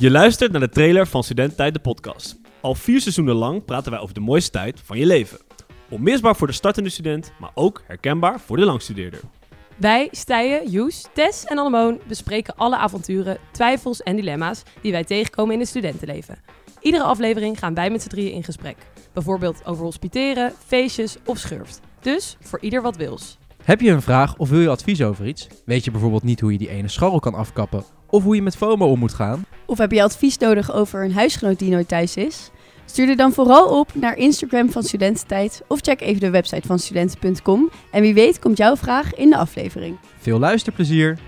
Je luistert naar de trailer van Studententijd de podcast. Al vier seizoenen lang praten wij over de mooiste tijd van je leven. Onmisbaar voor de startende student, maar ook herkenbaar voor de langstudeerder. Wij, Stijen, Joes, Tess en Annemoon bespreken alle avonturen, twijfels en dilemma's die wij tegenkomen in het studentenleven. Iedere aflevering gaan wij met z'n drieën in gesprek. Bijvoorbeeld over hospiteren, feestjes of schurft. Dus voor ieder wat wils. Heb je een vraag of wil je advies over iets? Weet je bijvoorbeeld niet hoe je die ene scharrel kan afkappen? Of hoe je met FOMO om moet gaan? Of heb je advies nodig over een huisgenoot die nooit thuis is? Stuur er dan vooral op naar Instagram van Studententijd of check even de website van studenten.com. En wie weet komt jouw vraag in de aflevering. Veel luisterplezier!